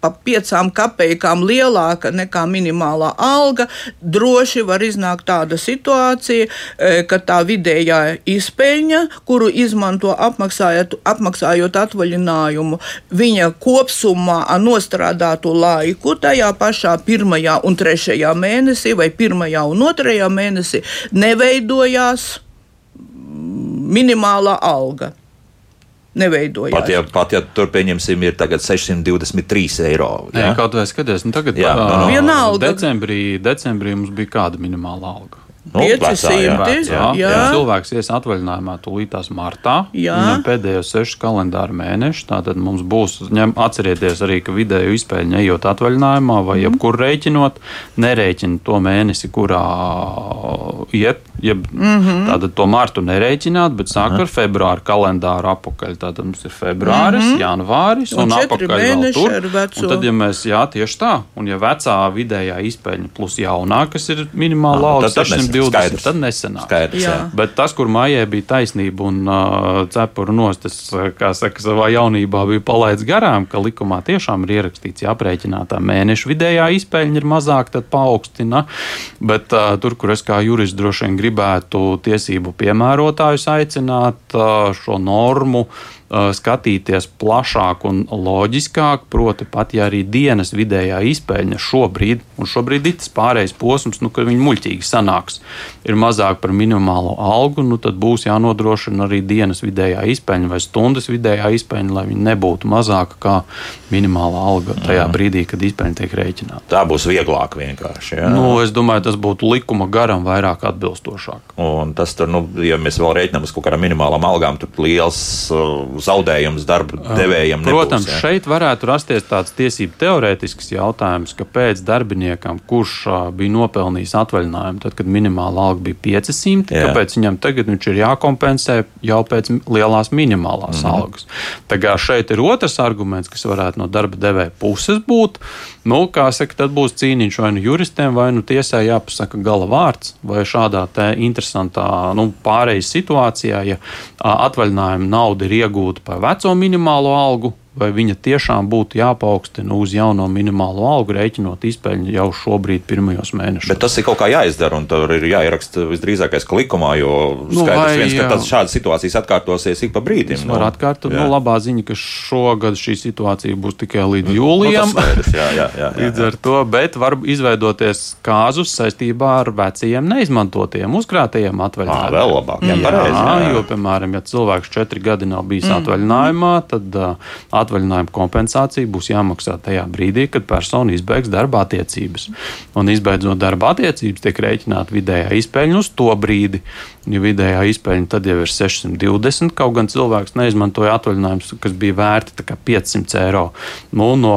pa piecām kapekām lielāka nekā minimālā alga, droši var iznākt tāda situācija, e, ka tā vidējā izpēļņa, kuru izmanto apmaksājot, apmaksājot atvaļinājumu, viņa kopsumā nostrādātu laiku tajā pašā pirmajā un trešajā mēnesī vai pirmajā un otrajā mēnesī neveidojās minimālā alga neveidojās. Pat ja, pat ja tur pieņemsim, ir tagad 623 eiro. Jā, kaut vai skaties, nu tagad jā, no, no. Vienalga. Decembrī, decembrī mums bija kāda minimāla alga. Nu, 500. Jā, jā. jā. cilvēks ies atvaļinājumā tūlītās martā. Pēdējos sešus kalendāra mēnešus. Tātad mums būs, ņem, atcerieties arī, ka vidēju izpēļņu ejot atvaļinājumā vai mm. jebkur rēķinot, nerēķina to mēnesi, kurā iet. Jeb, mm -hmm. Tātad to martu nerēķināt, bet sāk ar februāra kalendāru apakaļ. Tātad mums ir februāris, mm -hmm. janvāris un, un apakaļ vēl tur. Un tad, ja mēs, jā, tieši tā, un ja vecā vidējā izpēļņa plus jaunā, kas ir minimāla alga, 600 20, skaidrs. tad nesenāk. Skaidrs, jā. Jā. Bet tas, kur mājai bija taisnība un uh, cepura nost, es, kā saka, savā jaunībā biju palaidis garām, ka likumā tiešām ir ierakstīts, ja aprēķinātā mēneša vidējā izpēļņa ir mazāk, tad paaugstina. Bet uh, tur, kur es kā jurists droši vien gribētu tiesību piemērotājus aicināt šo normu, skatīties plašāk un loģiskāk, proti, pat ja arī dienas vidējā izpēļņa šobrīd, un šobrīd ir tas pārējais posms, nu, kad viņi muļķīgi sanāks, ir mazāk par minimālo algu, nu, tad būs jānodrošina arī dienas vidējā izpēļņa vai stundas vidējā izpēļņa, lai viņi nebūtu mazāka kā minimālā alga tajā mm. brīdī, kad izpēļņa tiek rēķināta. Tā būs vieglāk vienkārši. Ja? Nu, es domāju, tas būtu likuma garam vairāk atbilstošāk. Un tas tur, nu, ja mēs vēl rēķinām uz kaut kādām minimālām algām, tur liels uh, zaudējums darba devējiem. Protams, nebūs, ja? šeit varētu rasties tāds tiesību teorētisks jautājums, ka pēc darbiniekam, kurš bija nopelnījis atvaļinājumu, tad, kad minimāla alga bija 500, Jā. kāpēc viņam tagad viņš ir jākompensē jau pēc lielās minimālās mm algas. Kā šeit ir otrs arguments, kas varētu no darba devēja puses būt. Nu, kā saka, tad būs cīniņš vai nu juristiem, vai nu tiesai jāpasaka gala vārds, vai šādā interesantā nu, pārejas situācijā, ja atvaļinājuma nauda ir iegūta par veco minimālo algu, vai viņa tiešām būtu jāpaukstina uz jauno minimālo algu, rēķinot izpēļņu jau šobrīd, pirmajos mēnešos. Bet tas ir kaut kā jāizdara, un tur ir jāieraksta visdrīzākais, ka likumā, jo nu, skaidrs vai, viens, ka tas šādas situācijas atkārtosies ik pa brīdim. Tas var nu, atkārtot, nu, labā ziņa, ka šogad šī situācija būs tikai līdz nu, jūlijam. Nu, skaidrs, jā, jā, jā, jā, līdz ar to, bet var izveidoties kāzus saistībā ar vecajiem neizmantotiem, uzkrātajiem atvaļinājumiem. Vēl labāk, jā, jā, pareizi, jā, jā. jo, piemēram, ja cilvēks četri gadi nav bijis mm. atvaļinājumā, tad uh, atvaļinājuma kompensācija būs jāmaksā tajā brīdī, kad persona izbeigs darba attiecības. Un izbeidzot darba attiecības, tiek rēķināta vidējā izpēļņa uz to brīdi. Ja vidējā izpēļņa tad jau ir 620, kaut gan cilvēks neizmantoja atvaļinājumus, kas bija vērti 500 eiro. Nu, no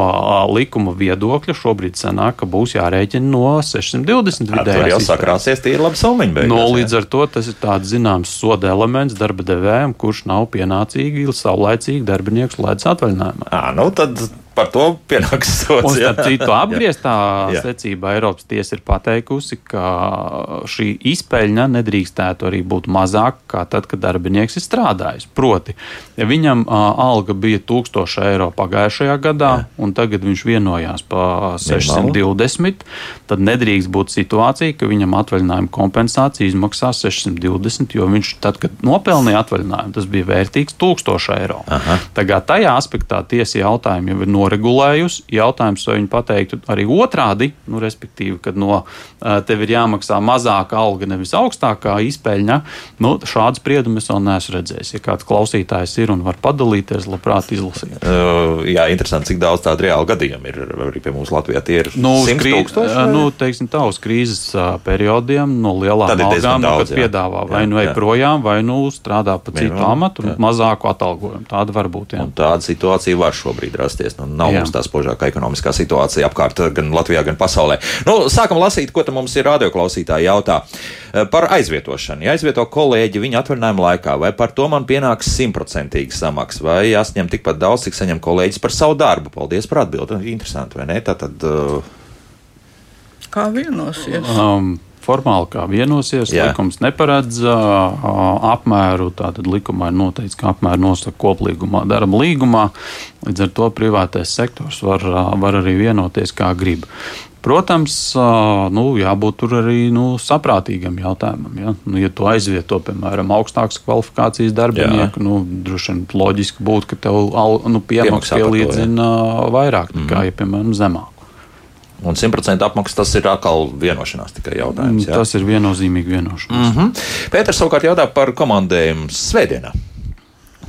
likuma viedokļa šobrīd sanāk, ka būs jārēķina no 620 vidējā. Tur jau sakrāsies, tie ir labi salmiņi. No, līdz ar to tas ir tāds zināms soda elements darba devējiem, kurš nav pienācīgi, saulaicīgi darbinieks lēdz atvaļinājumu risinājumā. À, nu tad par to pienāks sots. Un starp citu, apgrieztā jā. secībā Eiropas tiesa ir pateikusi, ka šī izpeļņa nedrīkstētu arī būt mazāka kā tad, kad darbinieks ir strādājis. Proti, ja viņam uh, alga bija 1000 eiro pagājušajā gadā, jā. un tagad viņš vienojās par 620, tad nedrīkst būt situācija, ka viņam atvaļinājuma kompensācija izmaksās 620, jo viņš tad, kad nopelnīja atvaļinājumu, tas bija vērtīgs 1000 eiro. Aha. Tagad tajā aspektā tiesa jautājumi jau ir norisināti noregulējusi. Jautājums, vai viņi pateiktu arī otrādi, nu, respektīvi, kad no tev ir jāmaksā mazāka alga, nevis augstākā izpēļņa. Nu, šādu spriedumu es vēl neesmu redzējis. Ja kāds klausītājs ir un var padalīties, labprāt izlasīt. Uh, jā, interesanti, cik daudz tādu reālu gadījumu ir arī pie mums Latvijā. Tie ir nu, krīz, nu, teiksim, tā, uz krīzes periodiem no lielām algām, nu, kad jā. piedāvā vai jā, nu ej projām, vai nu strādā pa citu amatu un mazāku atalgojumu. Tāda var būt. Jā. Un tāda situācija var šobrīd rasties. Nu, nav Jā. mums tā spožākā ekonomiskā situācija apkārt gan Latvijā, gan pasaulē. Nu, sākam lasīt, ko mums ir radioklausītāji jautā. Eh, par aizvietošanu. Ja aizvieto kolēģi viņa atvaļinājuma laikā, vai par to man pienāks simtprocentīga samaksa, vai jāsņem tikpat daudz, cik saņem kolēģis par savu darbu? Paldies par atbildi. Interesanti, vai ne? Tātad, uh... Kā vienosies? Um, formāli kā vienosies. Jā. Likums neparedz apmēru. Tātad likumā ir noteikts, ka apmēru nosaka koplīgumā, darba līgumā. Līdz ar to privātais sektors var, var arī vienoties kā grib. Protams, nu, jābūt tur arī nu, saprātīgam jautājumam. Ja, nu, ja tu aizvieto, piemēram, augstākas kvalifikācijas darbinieku, nu, droši vien loģiski būtu, ka tev nu, piemaksa pielīdzina vairāk nekā, mm ja, piemēram, zemāk. Un 100% apmaksa tas ir atkal vienošanās tikai jautājums. Jā? Tas ir viennozīmīgi vienošanās. Mm -hmm. Pēters savukārt jautā par komandējumu Svētdienā.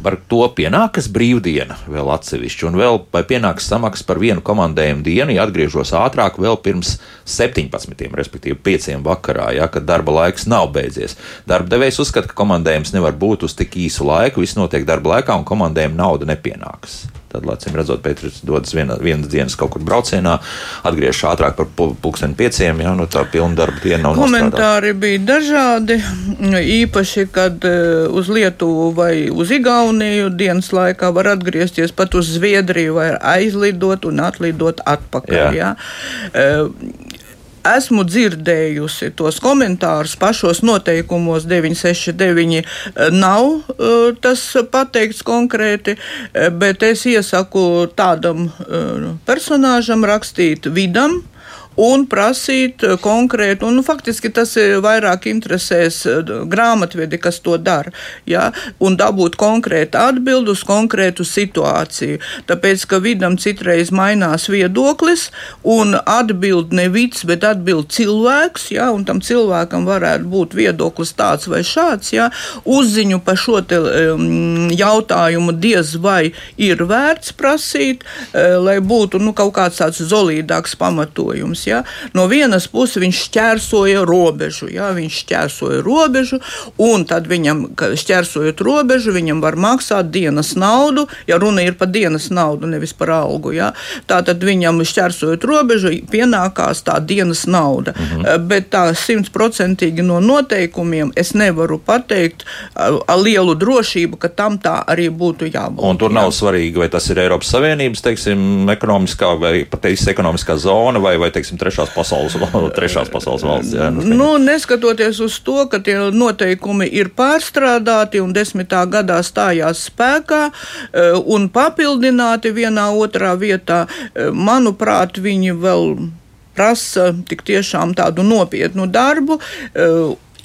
Par to pienākas brīvdiena vēl atsevišķi, un vēl vai pienāks samaksa par vienu komandējumu dienu, ja atgriežos ātrāk, vēl pirms 17, respektīvi 5 vakarā, ja, kad darba laiks nav beidzies. Darba devējs uzskata, ka komandējums nevar būt uz tik īsu laiku, viss notiek darba laikā, un komandējuma nauda nepienāks. Tad, acīm redzot, Pēters dodas viena, vienas dienas kaut kur braucienā, atgriežas ātrāk par pulksteni pieciem, ja nu tā pilna darba diena nav. Komentāri nostrādā. bija dažādi, īpaši, kad eh, uz Lietuvu vai uz Igauniju dienas laikā var atgriezties pat uz Zviedriju vai aizlidot un atlidot atpakaļ. Jā. Jā. Eh, esmu dzirdējusi tos komentārus pašos noteikumos 969 eh, nav eh, tas pateikts konkrēti, eh, bet es iesaku tādam personāžam rakstīt vidam, un prasīt eh, konkrētu, un nu, faktiski tas vairāk interesēs eh, grāmatvedi, kas to dara, ja, un dabūt konkrētu atbildi uz konkrētu situāciju. Tāpēc, ka vidam citreiz mainās viedoklis, un atbild ne vids, bet atbild cilvēks, ja, un tam cilvēkam varētu būt viedoklis tāds vai šāds, ja, uzziņu par šo te, um, jautājumu diez vai ir vērts prasīt, uh, lai būtu nu, kaut kāds tāds zolīdāks pamatojums jautājums. Ja? No vienas puses viņš šķērsoja robežu, ja? viņš šķērsoja robežu, un tad viņam, šķērsojot robežu, viņam var maksāt dienas naudu, ja runa ir par dienas naudu, nevis par algu. Ja? Tātad viņam šķērsojot robežu, pienākās tā dienas nauda. Mhm. Bet tā simtprocentīgi no noteikumiem es nevaru pateikt ar lielu drošību, ka tam tā arī būtu jābūt. Un tur nav jā. svarīgi, vai tas ir Eiropas Savienības teiksim, ekonomiskā vai pat ekonomiskā zona vai, vai teiksim, trešās, pasaules, trešās pasaules valsts. Jā, nu, nu, neskatoties uz to, ka tie noteikumi ir pārstrādāti un desmitā gadā stājās spēkā e, un papildināti vienā otrā vietā, e, manuprāt, viņi vēl prasa tik tiešām tādu nopietnu darbu e,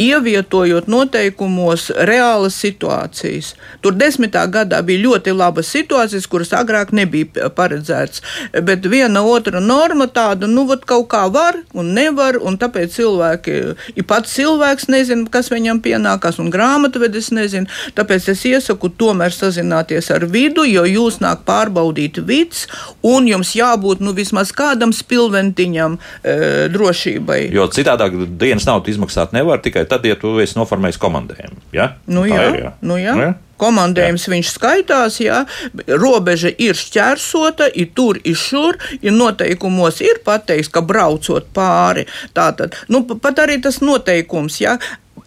ievietojot noteikumos reālas situācijas. Tur desmitā gadā bija ļoti labas situācijas, kuras agrāk nebija paredzētas. Bet viena otra norma tāda, nu, vat kaut kā var un nevar, un tāpēc cilvēki, ja pats cilvēks nezina, kas viņam pienākās, un grāmatvedis nezina. Tāpēc es iesaku tomēr sazināties ar vidu, jo jūs nāk pārbaudīt vids, un jums jābūt nu, vismaz kādam spilventiņam e, drošībai. Jo citādāk dienas naudu izmaksāt nevar tikai tikai tad, ja tu esi noformējis komandējumu. Ja? Nu, jā, ir, jā. Nu, jā. Nu, jā. Komandējums jā. viņš skaitās, jā, robeža ir šķērsota, ir tur, ir šur, ir noteikumos ir pateikts, ka braucot pāri. Tātad, nu, pat arī tas noteikums, jā,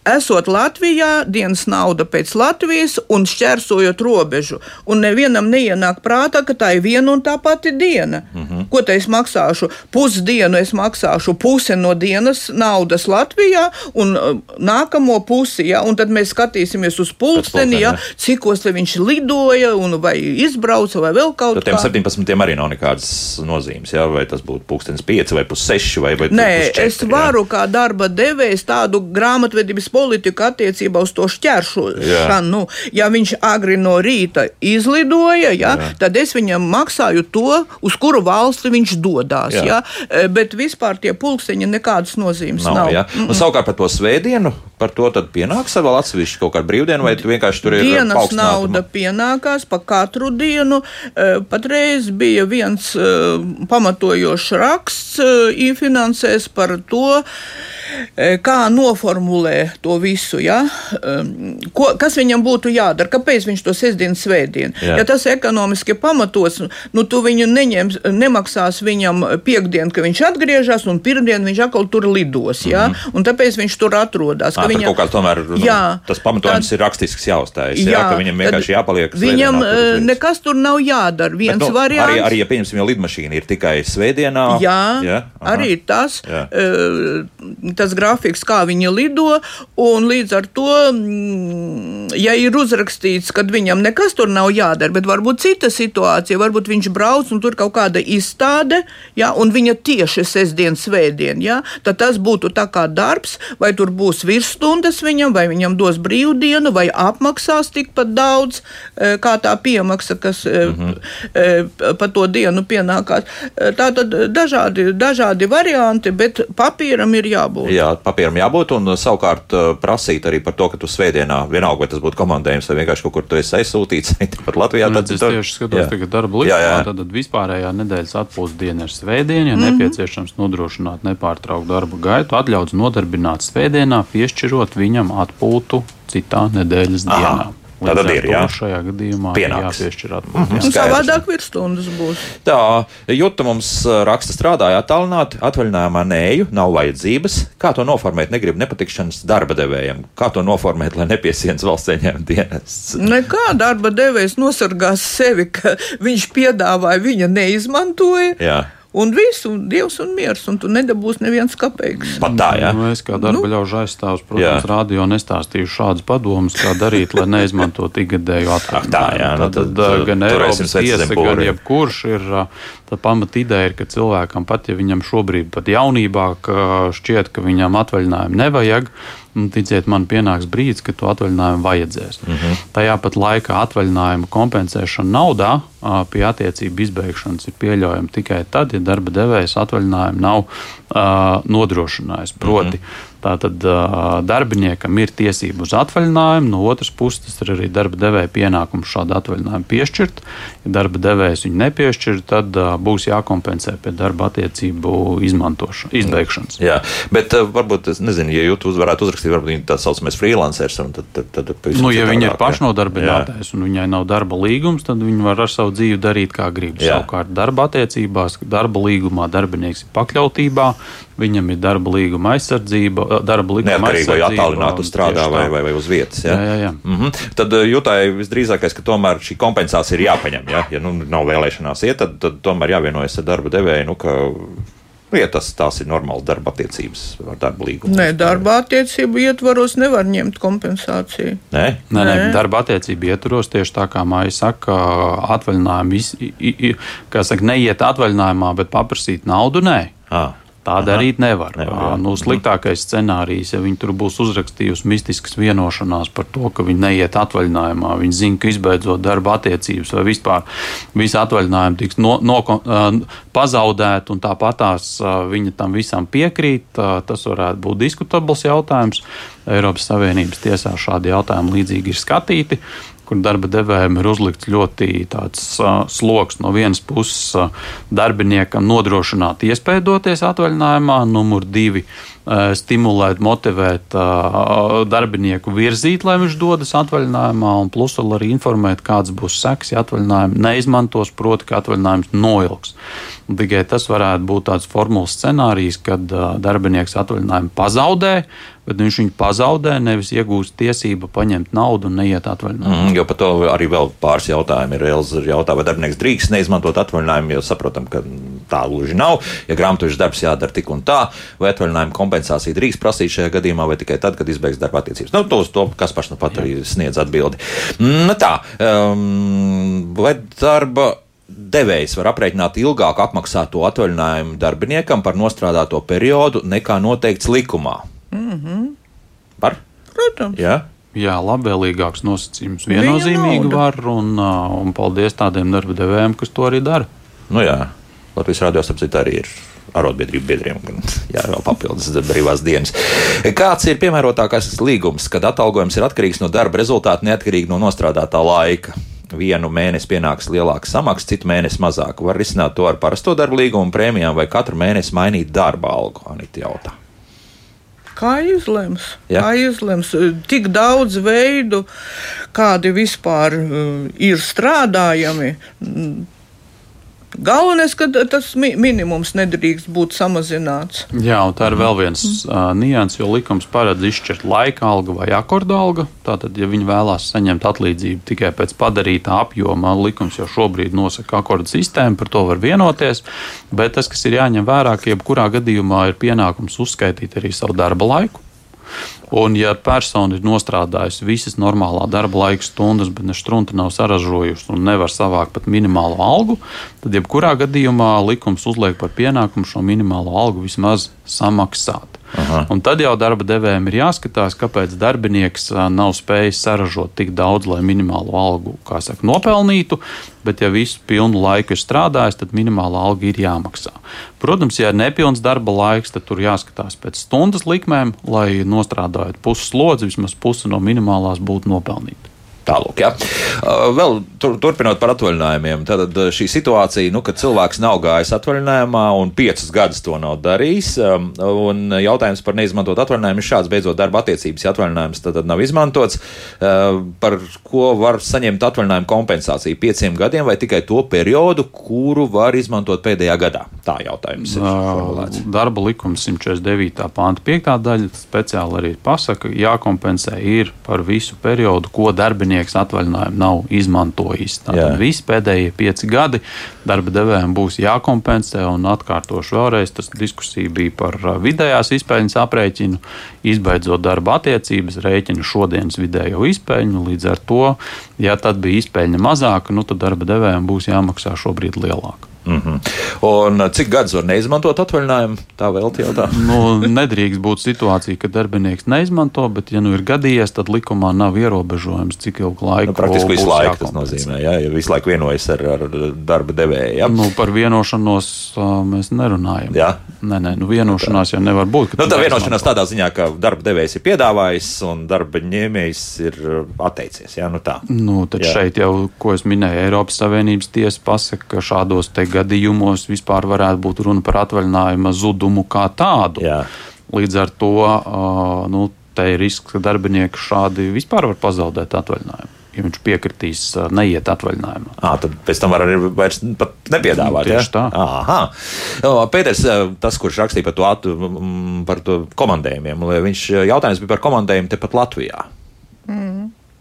esot Latvijā, dienas nauda pēc Latvijas un šķērsojot robežu. Un nevienam neienāk prātā, ka tā ir viena un tā pati diena. Mm -hmm. Ko te es maksāšu? Pusdienu es maksāšu pusi no dienas naudas Latvijā un uh, nākamo pusi, ja, un tad mēs skatīsimies uz pulksteni, ja, cikos viņš lidoja un vai izbrauca vai vēl kaut kas tāds. Tiem 17 arī nav nekādas nozīmes, ja, vai tas būtu pulkstenis 5 vai pus 6 vai, vai Nē, 4, es varu ja. kā darba devējs tādu grāmatvedības politiku attiecībā uz to šķēršošanu. Nu, ja viņš agri no rīta izlidoja, ja, jā. tad es viņam maksāju to, uz kuru valsti viņš dodas. Ja, e, bet vispār tie pulksteņi nekādas nozīmes nav. nav. Ja. Mm -mm. Savukārt par to svētdienu, par to pienāks vēl atsevišķi kaut kāda brīvdiena, vai vienkārši tur ir dienas nauda pienākās pa katru dienu. E, patreiz bija viens e, pamatojošs raksts infinansēs par to, kā noformulē to visu. Ja? Ko, kas viņam būtu jādara? Kāpēc viņš to sestdienu, svētdienu? Jā. Ja tas ekonomiski pamatots, nu tu viņu neņems, nemaksās viņam piekdienu, ka viņš atgriežas, un pirmdien viņš atkal tur lidos. Ja? Mm -hmm. Un tāpēc viņš tur atrodas. À, viņam, kaut kā tomēr nu, jā, tas pamatojums tā, ir rakstisks jāuzstājas. Jā, jā, viņam vienkārši jāpaliek. Viņam svētdienā, nekas tur nav jādara. Viens Bet, nu, variants. Arī, arī, ja pieņemsim, ja lidmašīna ir tikai svētdienā. Jā, jā arī tas, jā. tas grafiks, kā viņi lido. Un līdz ar to, mm, ja ir uzrakstīts, ka viņam nekas tur nav jādara, bet varbūt cita situācija, varbūt viņš brauc un tur kaut kāda izstāde, ja, un viņa tieši sestdien, svētdien, ja, tad tas būtu tā kā darbs, vai tur būs virsstundas viņam, vai viņam dos brīvdienu, vai apmaksās tikpat daudz, e, kā tā piemaksa, kas mm -hmm. pa to dienu pienākās. Tā tad dažādi, dažādi varianti, bet papīram ir jābūt. Jā, papīram jābūt, un savukārt prasīt arī par to, ka tu svētdienā, vienalga, vai tas būtu komandējums vai vienkārši kaut kur tu esi aizsūtīts, pat Latvijā. Nu, tad es tieši skatos, jā. tagad darba likumā, tad vispārējā nedēļas atpūtas diena ir svētdiena, ja mm -hmm. nepieciešams nodrošināt nepārtrauktu darba gaitu, atļauts nodarbināt svētdienā, piešķirot viņam atpūtu citā nedēļas Aha. dienā. Tātad ir jā. šajā gadījumā Pienāks. jāpiešķir atpūta. Mm -hmm. Savādāk virsstundas būs. Tā, Jūta mums raksta strādāja attālināti, atvaļinājumā neju, nav vajadzības. Kā to noformēt? Negribu nepatikšanas darba devējiem. Kā to noformēt, lai nepiesienas valsts ieņēmuma dienests? Nekā darba devējs nosargās sevi, ka viņš piedāvāja, viņa neizmantoja. Jā. Un viss, un dievs un miers, un tu nedabūsi neviens kapeiks. Pat tā, jā. Nu, es kā darba nu. ļaužu aizstāvs, protams, jā. radio nestāstīšu šādus padomus, kā darīt, lai neizmantotu ikgadēju atpakaļ. Tā, jā. Nu, tad, tad, tad gan Eiropas tiesa, gan jebkurš ir tā pamat ideja, ir, ka cilvēkam pat, ja viņam šobrīd pat jaunībā šķiet, ka viņam atvaļinājumu nevajag, Nu, ticiet man, pienāks brīdis, kad to atvaļinājumu vajadzēs. Mm -hmm. Tajā pat laikā atvaļinājumu kompensēšana naudā pie attiecību izbeigšanas ir pieļaujama tikai tad, ja darba devējs atvaļinājumu nav uh, nodrošinājis. Proti, mm -hmm Tātad darbiniekam ir tiesība uz atvaļinājumu, no otras puses tas ir arī darba devēja pienākums šādu atvaļinājumu piešķirt. Ja darba devējs viņu nepiešķir, tad būs jākompensē pie darba attiecību izbeigšanas. Jā, bet varbūt, nezinu, ja jūs varētu uzrakstīt, varbūt viņi tāds saucamais freelancers, un tad, tad, tad nu, ja viņi ir pašnodarbinātais un viņai nav darba līgums, tad viņi var ar savu dzīvi darīt kā grib. Jā. Savukārt darba attiecībās, darba līgumā darbinieks ir pakļautībā, viņam ir darba līguma aizsardzība, darba līguma Neatkarīgi vai attālināti strādā vai, vai, vai uz vietas. Ja? Jā, jā, jā. Mm -hmm. Tad jūtāji visdrīzākais, ka tomēr šī kompensācija ir jāpaņem. Ja, ja nu, nav vēlēšanās iet, tad, tad tomēr jāvienojas ar darba devēju. Nu, ka, Nu, ja tas, tās ir normālas darba attiecības ar darba līgumu. Nē, darba attiecību ietvaros nevar ņemt kompensāciju. Nē, nē, nē. darba attiecību ietvaros tieši tā kā māja saka, atvaļinājumi, kā saka, neiet atvaļinājumā, bet paprasīt naudu nē. À. Tā Aha. darīt nevar. nevar nu, sliktākais scenārijs, ja viņi tur būs uzrakstījusi mistiskas vienošanās par to, ka viņi neiet atvaļinājumā, viņi zina, ka izbeidzot darba attiecības vai vispār visi atvaļinājumi tiks no, no, pazaudēti un tāpatās viņi tam visam piekrīt, tas varētu būt diskutabls jautājums. Eiropas Savienības tiesā šādi jautājumi līdzīgi ir skatīti kur darba devējiem ir uzlikts ļoti tāds uh, sloks no vienas puses uh, darbiniekam nodrošināt iespēju doties atvaļinājumā, numur divi stimulēt, motivēt darbinieku virzīt, lai viņš dodas atvaļinājumā, un plus vēl arī informēt, kāds būs seks, ja atvaļinājumu neizmantos, proti, ka atvaļinājums noilgs. Tikai tas varētu būt tāds formulas scenārijs, kad darbinieks atvaļinājumu pazaudē, bet viņš viņu pazaudē, nevis iegūst tiesību paņemt naudu un neiet atvaļinājumā. Mm, jo par to arī vēl pāris jautājumi ir. Elza jautā, vai darbinieks drīkst neizmantot atvaļinājumu, jo saprotam, ka tā gluži nav. Ja grāmaturis darbs jādara tik un tā, vai atvaļinājuma kompensācija drīkst prasīt šajā gadījumā, vai tikai tad, kad izbeigs darba attiecības. Nu, to, to kas pašs nu pat arī sniedz atbildi. Nu, tā, um, vai darba devējs var aprēķināt ilgāku apmaksāto atvaļinājumu darbiniekam par nostrādāto periodu nekā noteikts likumā. Mm -hmm. Var? Protams. Jā. Jā, labvēlīgāks nosacījums viennozīmīgi var, un, un paldies tādiem darba devējiem, kas to arī dara. Nu jā, Latvijas rādio starpcīt arī ir arotbiedrību biedriem, gan jā, vēl papildus brīvās dienas. Kāds ir piemērotākais līgums, kad atalgojums ir atkarīgs no darba rezultātu, neatkarīgi no nostrādātā laika? vienu mēnesi pienāks lielāka samaksa, citu mēnesi mazāk. Var risināt to ar parasto darba līgumu prēmijām vai katru mēnesi mainīt darba algu, Anita jautā. Kā izlems? Ja? Kā izlems? Tik daudz veidu, kādi vispār uh, ir strādājami. Galvenais, ka tas mi minimums nedrīkst būt samazināts. Jā, un tā ir vēl viens mm. uh, nianses, jo likums paredz izšķirt laika algu vai akordu algu. Tātad, ja viņi vēlās saņemt atlīdzību tikai pēc padarītā apjoma, likums jau šobrīd nosaka akordu sistēmu, par to var vienoties. Bet tas, kas ir jāņem vērā, ka jebkurā gadījumā ir pienākums uzskaitīt arī savu darba laiku. Un, ja persona ir nostrādājusi visas normālā darba laika stundas, bet ne strunta nav saražojusi un nevar savākt pat minimālo algu, tad jebkurā gadījumā likums uzliek par pienākumu šo minimālo algu vismaz samaksāt. Aha. Un tad jau darba devējiem ir jāskatās, kāpēc darbinieks nav spējis saražot tik daudz, lai minimālo algu saka, nopelnītu, bet ja visu pilnu laiku ir strādājis, tad minimālā alga ir jāmaksā. Protams, ja ir nepilns darba laiks, tad tur jāskatās pēc stundas likmēm, lai nostrādājot pusi slodzi, vismaz pusi no minimālās būtu nopelnīta. Tālāk, ja. Vēl tur, turpinot par atvaļinājumiem, tad šī situācija, nu, kad cilvēks nav gājis atvaļinājumā un piecus gadus to nav darījis, un jautājums par neizmantot atvaļinājumu ir šāds, beidzot darba attiecības, ja atvaļinājums tad, tad nav izmantots, par ko var saņemt atvaļinājumu kompensāciju pieciem gadiem vai tikai to periodu, kuru var izmantot pēdējā gadā? Tā jautājums ir formulēts. Darba likums 149. pānta 5. daļa speciāli arī pasaka, jākompensē ir par visu periodu, ko darbinieks darbinieks atvaļinājumu nav izmantojis. Tātad visi pēdējie pieci gadi darba devējiem būs jākompensē, un atkārtošu vēlreiz, tas diskusija bija par vidējās izpējas aprēķinu, izbeidzot darba attiecības, rēķinu šodienas vidējo izpēļu. Līdz ar to, ja tad bija izpēļņa mazāka, nu, tad darba devējiem būs jāmaksā šobrīd lielāka. Mm -hmm. Un uh, cik gadus var neizmantot atvaļinājumu? Tā vēl jautā. nu, nedrīkst būt situācija, ka darbinieks neizmanto, bet, ja nu ir gadījies, tad likumā nav ierobežojums, cik ilgu laiku. Nu, praktiski visu laiku tas nozīmē, ja, ja visu laiku vienojas ar, ar darba devēju. Ja? Nu, par vienošanos uh, mēs nerunājam. Ja? Nē, nē, nu vienošanās jau nevar būt. Nu, tā vienošanās tādā ziņā, ka darba devējs ir piedāvājis un darba ņēmējs ir atteicies. Jā, nu tā. Nu, tad jā. šeit jau, ko es minēju, Eiropas Savienības tiesa pasaka, ka šādos gadījumos vispār varētu būt runa par atvaļinājuma zudumu kā tādu. Jā. Līdz ar to nu, te ir risks, ka darbinieki šādi vispār var pazaudēt atvaļinājumu ja viņš piekritīs neiet atvaļinājumā. À, tad pēc tam var arī vairs nepiedāvāt. Tieši ja? tā. Aha. Pēters, tas, kurš rakstīja par to, par to komandējumiem, viņš jautājums bija par komandējumu tepat Latvijā.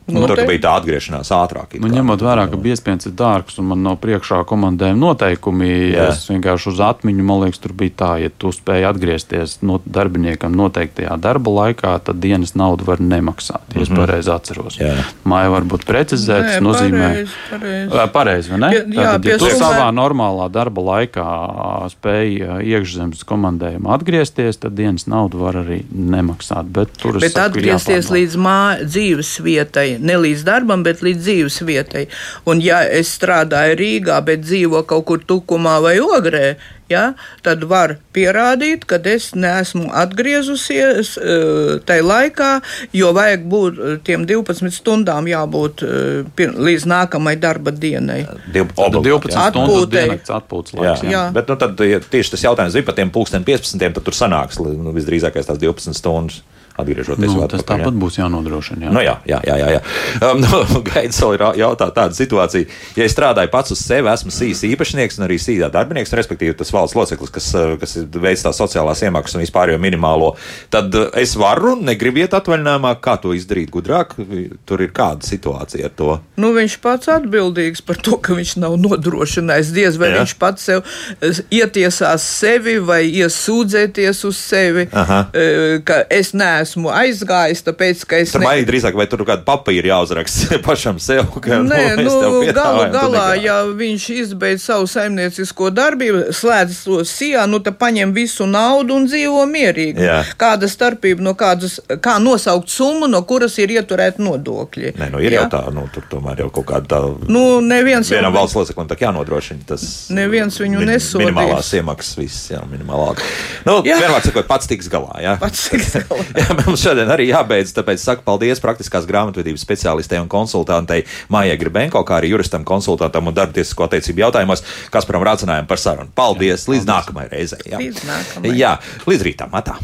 Nu, tur te... bija tā atgriešanās ātrāk. Nu, ņemot vērā, ka biespiens ir dārgs un man nav priekšā komandējuma noteikumi, Jā. es vienkārši uz atmiņu, man liekas, tur bija tā, ja tu spēj atgriezties no darbiniekam noteiktajā darba laikā, tad dienas naudu var nemaksāt, ja mm -hmm. es pareizi atceros. Jā. Māja var būt precizēta, tas nozīmē, pareizi, pareizi vai ne? Jā, Tātad, ja tu sumē... savā normālā darba laikā spēj iekšzemes komandējuma atgriezties, tad dienas naudu var arī nemaksāt. Bet, bet atgriezties līdz mā, dzīves vietai ne līdz darbam, bet līdz dzīves vietai. Un, ja es strādāju Rīgā, bet dzīvo kaut kur Tukumā vai Ogrē, ja, tad var pierādīt, ka es neesmu atgriezusies uh, tajā laikā, jo vajag būt uh, tiem 12 stundām jābūt uh, līdz nākamajai darba dienai. 12 stundas atpūtas laiks. Jā, jā. Bet nu, tad, ja tieši tas jautājums bija par tiem 15, tad tur sanāks nu, visdrīzākais tās 12 stundas atgriežoties nu, atpakaļ. Tas tāpat jā. būs jānodrošina. Jā, nu, jā, jā. jā, jā, jā. Um, nu, Gaidis vēl ir jautā tāda situācija, ja es strādāju pats uz sevi, esmu sīs īpašnieks un arī sīdā darbinieks, respektīvi tas valsts loceklis, kas, uh, kas veic tās sociālās iemaksas un vispār jau minimālo, tad uh, es varu un negribu iet atvaļinājumā, kā to izdarīt gudrāk. Tur ir kāda situācija ar to. Nu, viņš pats atbildīgs par to, ka viņš nav nodrošinājis. Diez vai jā. viņš pats sev ietiesās sevi vai iesūdzēties uz sevi, Aha. ka es neesmu esmu aizgājis, tāpēc, ka es. Tur ne... drīzāk, vai tur kāda papīra jāuzraksta pašam sev? Ka, Nē, nu, nu galu galā, ja viņš izbeidz savu saimniecisko darbību, slēdz to sijā, nu, tad paņem visu naudu un dzīvo mierīgi. Jā. Kāda starpība no kādas, kā nosaukt summu, no kuras ir ieturēta nodokļi? Nē, nu, ir jā? jau tā, nu, tur tomēr jau kaut kāda tā. Nu, neviens. Vienam jau... valsts loceklim tā jānodrošina tas. Neviens viņu min, nesodīs. Minimālās iemaksas, viss, jā, minimālā. Nu, vienmēr sakot, pats tiks galā, jā. Pats tiks galā. jā, mums šodien arī jābeidz, tāpēc saku paldies praktiskās grāmatvedības speciālistei un konsultantei Mājai Gribenko, kā arī juristam, konsultantam un darbtiesisko attiecību jautājumos, kas param rācinājām par sarunu. Paldies! Jā, līdz paldies. nākamajai reizei! Jā. Līdz nākamajai. Jā, līdz rītam! Atā.